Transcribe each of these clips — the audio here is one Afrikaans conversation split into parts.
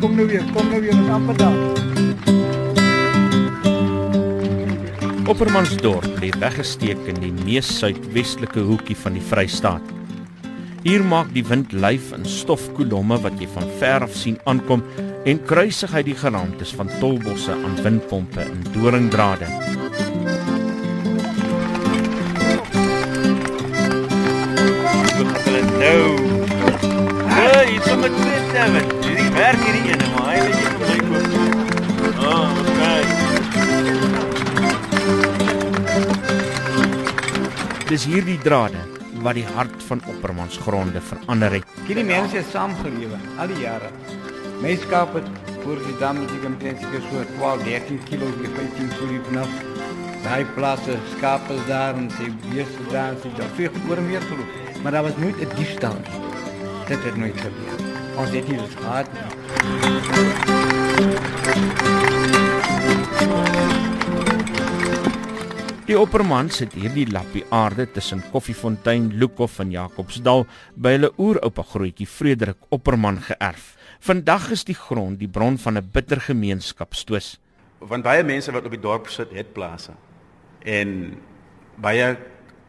kom nou weer, kom nou weer, ons amper daar. Oppermansdorp lê weggesteek in die mees suidwestelike hoekie van die Vrystaat. Hier maak die wind lyf in stofkolomme wat jy van ver af sien aankom en kruisig uit die geraamtes van tolbosse aan windpompe en doringdrade. Nou. Ja, twee stemme. Hierdie werk hierdie ene, maar hy weet jy vir my koop. Oh, okay. Dis hierdie drade wat die hart van Oppermansgronde verander het. Hierdie mense het saamgelewe al die jare. My skaap het voor die dam die kom teen seker so 12, 13 kg die 15 kg vanaf. Daai plase skaap is daar en sy beeste daar, sy daar veel oor meer geloop. Maar daar was nooit 'n diefstal nie. Dit het nooit gebeur. Ons het hier gehad. nie. Die Oppermans het hierdie lappie aarde tussen Koffiefontein, Lukhof en Jacobsdal by hulle oeroupa grootjie Frederik Opperman geërf. Vandag is die grond die bron van 'n bitter gemeenskapstvis. Want baie mense wat op die dorp sit, het plase. En baie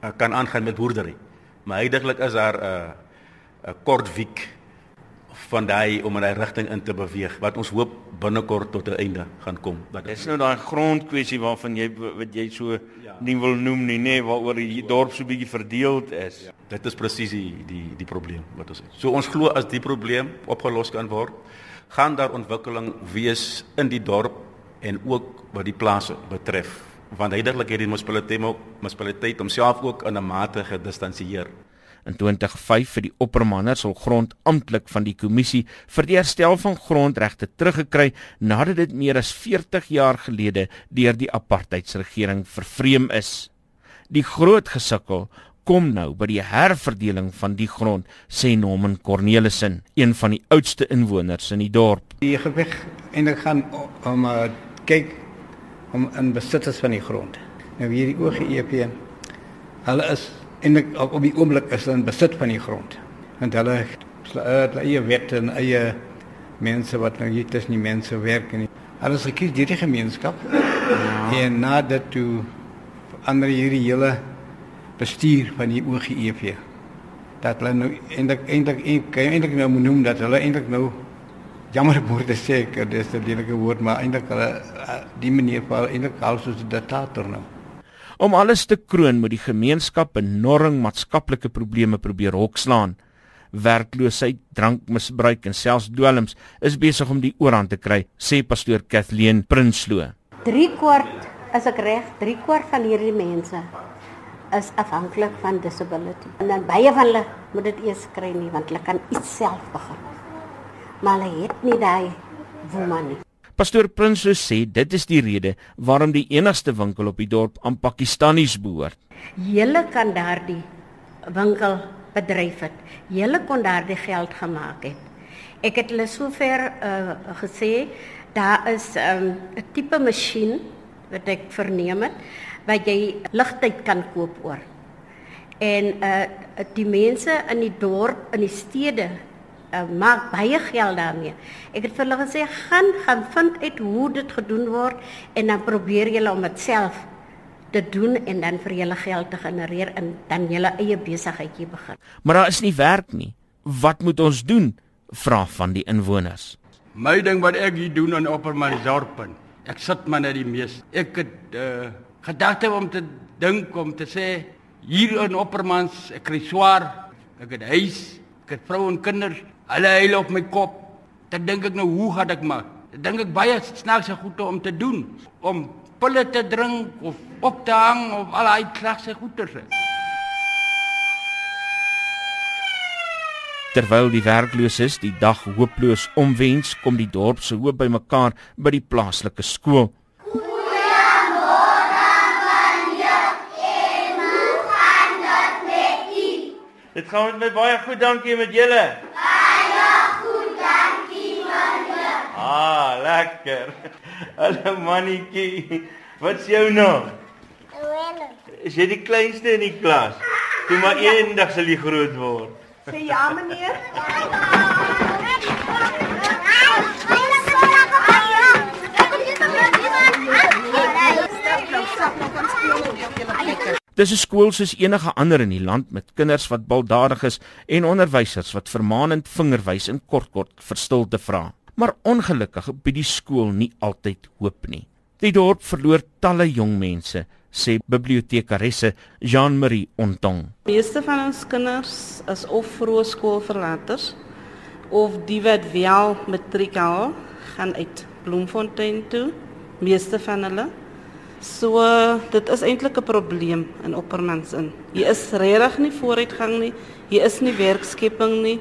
uh, kan aangaan met boerdery. Maar heidaglik is daar 'n uh, 'n kort week van daai om in daai rigting in te beweeg wat ons hoop binnekort tot 'n einde gaan kom. Dat Dis nou daai grondkwessie waarvan jy wat jy so Ja. nie wil noem nie, nê, nee, waaroor die dorp so bietjie verdeeld is. Ja, dit is presies die, die die probleem wat ons het. So ons glo as die probleem opgelos kan word, gaan daar ontwikkeling wees in die dorp en ook wat die plase betref. Want heidaglik het die munisipaliteit ook munisipaliteit homself ook in 'n mate gedistansieer. In 2005 het die Oppermanners hul grond amptelik van die kommissie vir die herstel van grondregte teruggekry nadat dit meer as 40 jaar gelede deur die apartheidsregering vervreem is. Die groot gesukkel kom nou by die herverdeling van die grond, sê Norman Cornelissen, een van die oudste inwoners in die dorp. Die gewig eintlik gaan o- om uh, kyk om in besitters van die grond. Nou hierdie OGEP hulle is eintlik op, die oomblik is hulle in besit van die grond. Want hulle hulle het eie wette en eie mense wat nou hier tussen die mense werk en hulle is gekies deur die gemeenskap. Ja. En na dit toe verander hierdie hele bestuur van die OGEP. Dat hulle nou eintlik eintlik eintlik nou moet noem dat hulle eintlik nou jammer woorde sê ek dis 'n lelike woord maar eintlik hulle eh, die manier val eintlik al soos 'n diktator nou. Om alles te kroon moet die gemeenskap enorm maatskaplike probleme probeer hokslaan. Werkloosheid, drankmisbruik en selfs dwelms is besig om die oorhand te kry, sê pastoor Kathleen Prinsloo. 3 kwart as ek reg, 3 kwart van hierdie mense is afhanklik van disability. En dan baie van hulle moet dit eers kry nie want hulle kan iets self begin. Maar hulle het nie daai woman nie. Pastoor Prinsloo sê dit is die rede waarom die enigste winkel op die dorp aan Pakistanies behoort. Julle kan daardie winkel bedryf het. Julle kon daardie geld gemaak het. Ek het hulle sover uh, gesê daar is 'n um, tipe masjien wat ek verneem het wat jy ligtyd kan koop oor. En uh die mense in die dorp, in die stede uh, maak baie geld daarmee. Ek het vir hulle gesê gaan gaan vind uit hoe dit gedoen word en dan probeer julle om dit self te doen en dan vir julle geld te genereer en dan julle eie besigheidjie begin. Maar daar is nie werk nie. Wat moet ons doen? vra van die inwoners. My ding wat ek hier doen in Oppermansdorp. Ek sit maar net die mees. Ek het uh gedagte om te dink om te sê hier in Oppermans ek kry swaar. Ek het huis, ek het vrou en kinders. Hulle huil op my kop. Dan dink ek nou hoe gaan ek maar? Dan dink ek baie snaakse goede om te doen om pille te drink of op te hang of al daai snaakse goeders. Terwyl die werklooses die dag hooploos omwens, kom die dorp se hoop bymekaar by die plaaslike skool. Dit gaan met my baie goed, dankie met julle. Lekker. Hallo mannetjie. Wat's jou naam? Willem. Is jy die kleinste in die klas? Toe maar eendag sal jy groot word. Sê ja meneer. Dis 'n skool soos enige ander in die land met kinders wat baldadig is en onderwysers wat vermaanend vingerwys en kort-kort verstil te vra. Maar ongelukkig bied die skool nie altyd hoop nie. Die dorp verloor talle jong mense, sê bibliotekaresse Jean-Marie Ontong. Meeste van ons kinders is of vroeë skoolverlaters of die wat wel matriek haal, gaan uit Bloemfontein toe, meeste van hulle. So dit is eintlik 'n probleem in Oppermans in. Hier is regtig nie vooruitgang nie. Hier is nie werkskepping nie.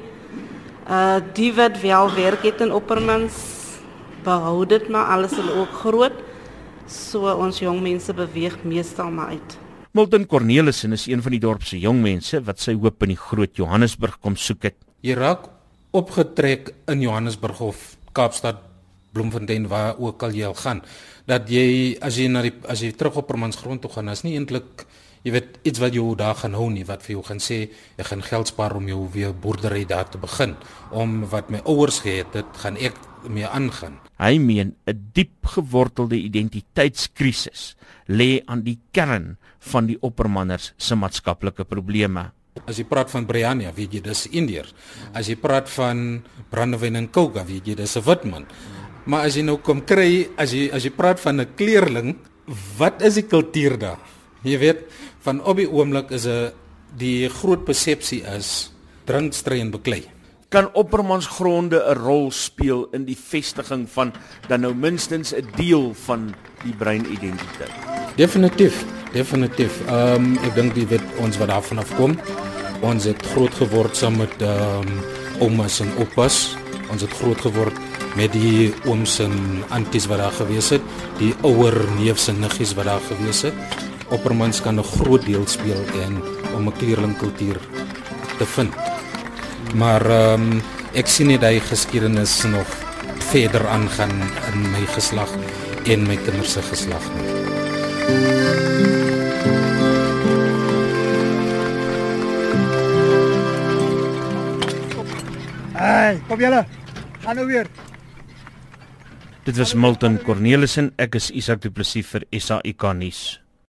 Uh die wat wel werk het in Oppermans behou dit maar alles hulle ook groot. So ons jong mense beweeg meestal maar uit. Milton Cornelissen is een van die dorp se jong mense wat sy hoop in die groot Johannesburg kom soek het. Jy raak opgetrek in Johannesburg of Kaapstad Bloemfontein waar ook al jy al gaan dat jy as jy na die as jy terug op Permans grond toe gaan is nie eintlik jy weet iets wat jy daar gaan hou nie wat vir jou gaan sê ek gaan geld spaar om jou weer boerdery daar te begin om wat my ouers gehad het gaan ek mee aangaan hy meen 'n diep gewortelde identiteitskrisis lê aan die kern van die oppermanners se maatskaplike probleme As jy praat van Briania, weet jy dis Indiërs. As jy praat van brandewyn en coke, weet jy dis 'n wit man. Maar as jy nou kom kry, as jy as jy praat van 'n kleerling, wat is die kultuur daar? Jy weet, van op die oomblik is 'n die groot persepsie is drinkstry en beklei. Kan oppermansgronde 'n rol speel in die vestiging van dan nou minstens 'n deel van die breinidentiteit? Definitief, definitief. Ehm um, ek dink jy weet ons wat daarvan afkom. Ons het groot geword saam met ehm um, oumas en oupas. Ons het groot geword met die ooms en anties wat daar gewees het, die ouer neefs en niggies wat daar gewees het. Oppermans kan 'n groot deel speel in om 'n kleerlingkultuur te vind. Maar ehm um, ek sien net hy geskiedenis nog verder aangaan in my geslag en my kinders se geslag. Hey, kom julle. Gaan nou weer. Dit was Milton Cornelissen. Ek is Isak Du Plessis vir SAK nuus.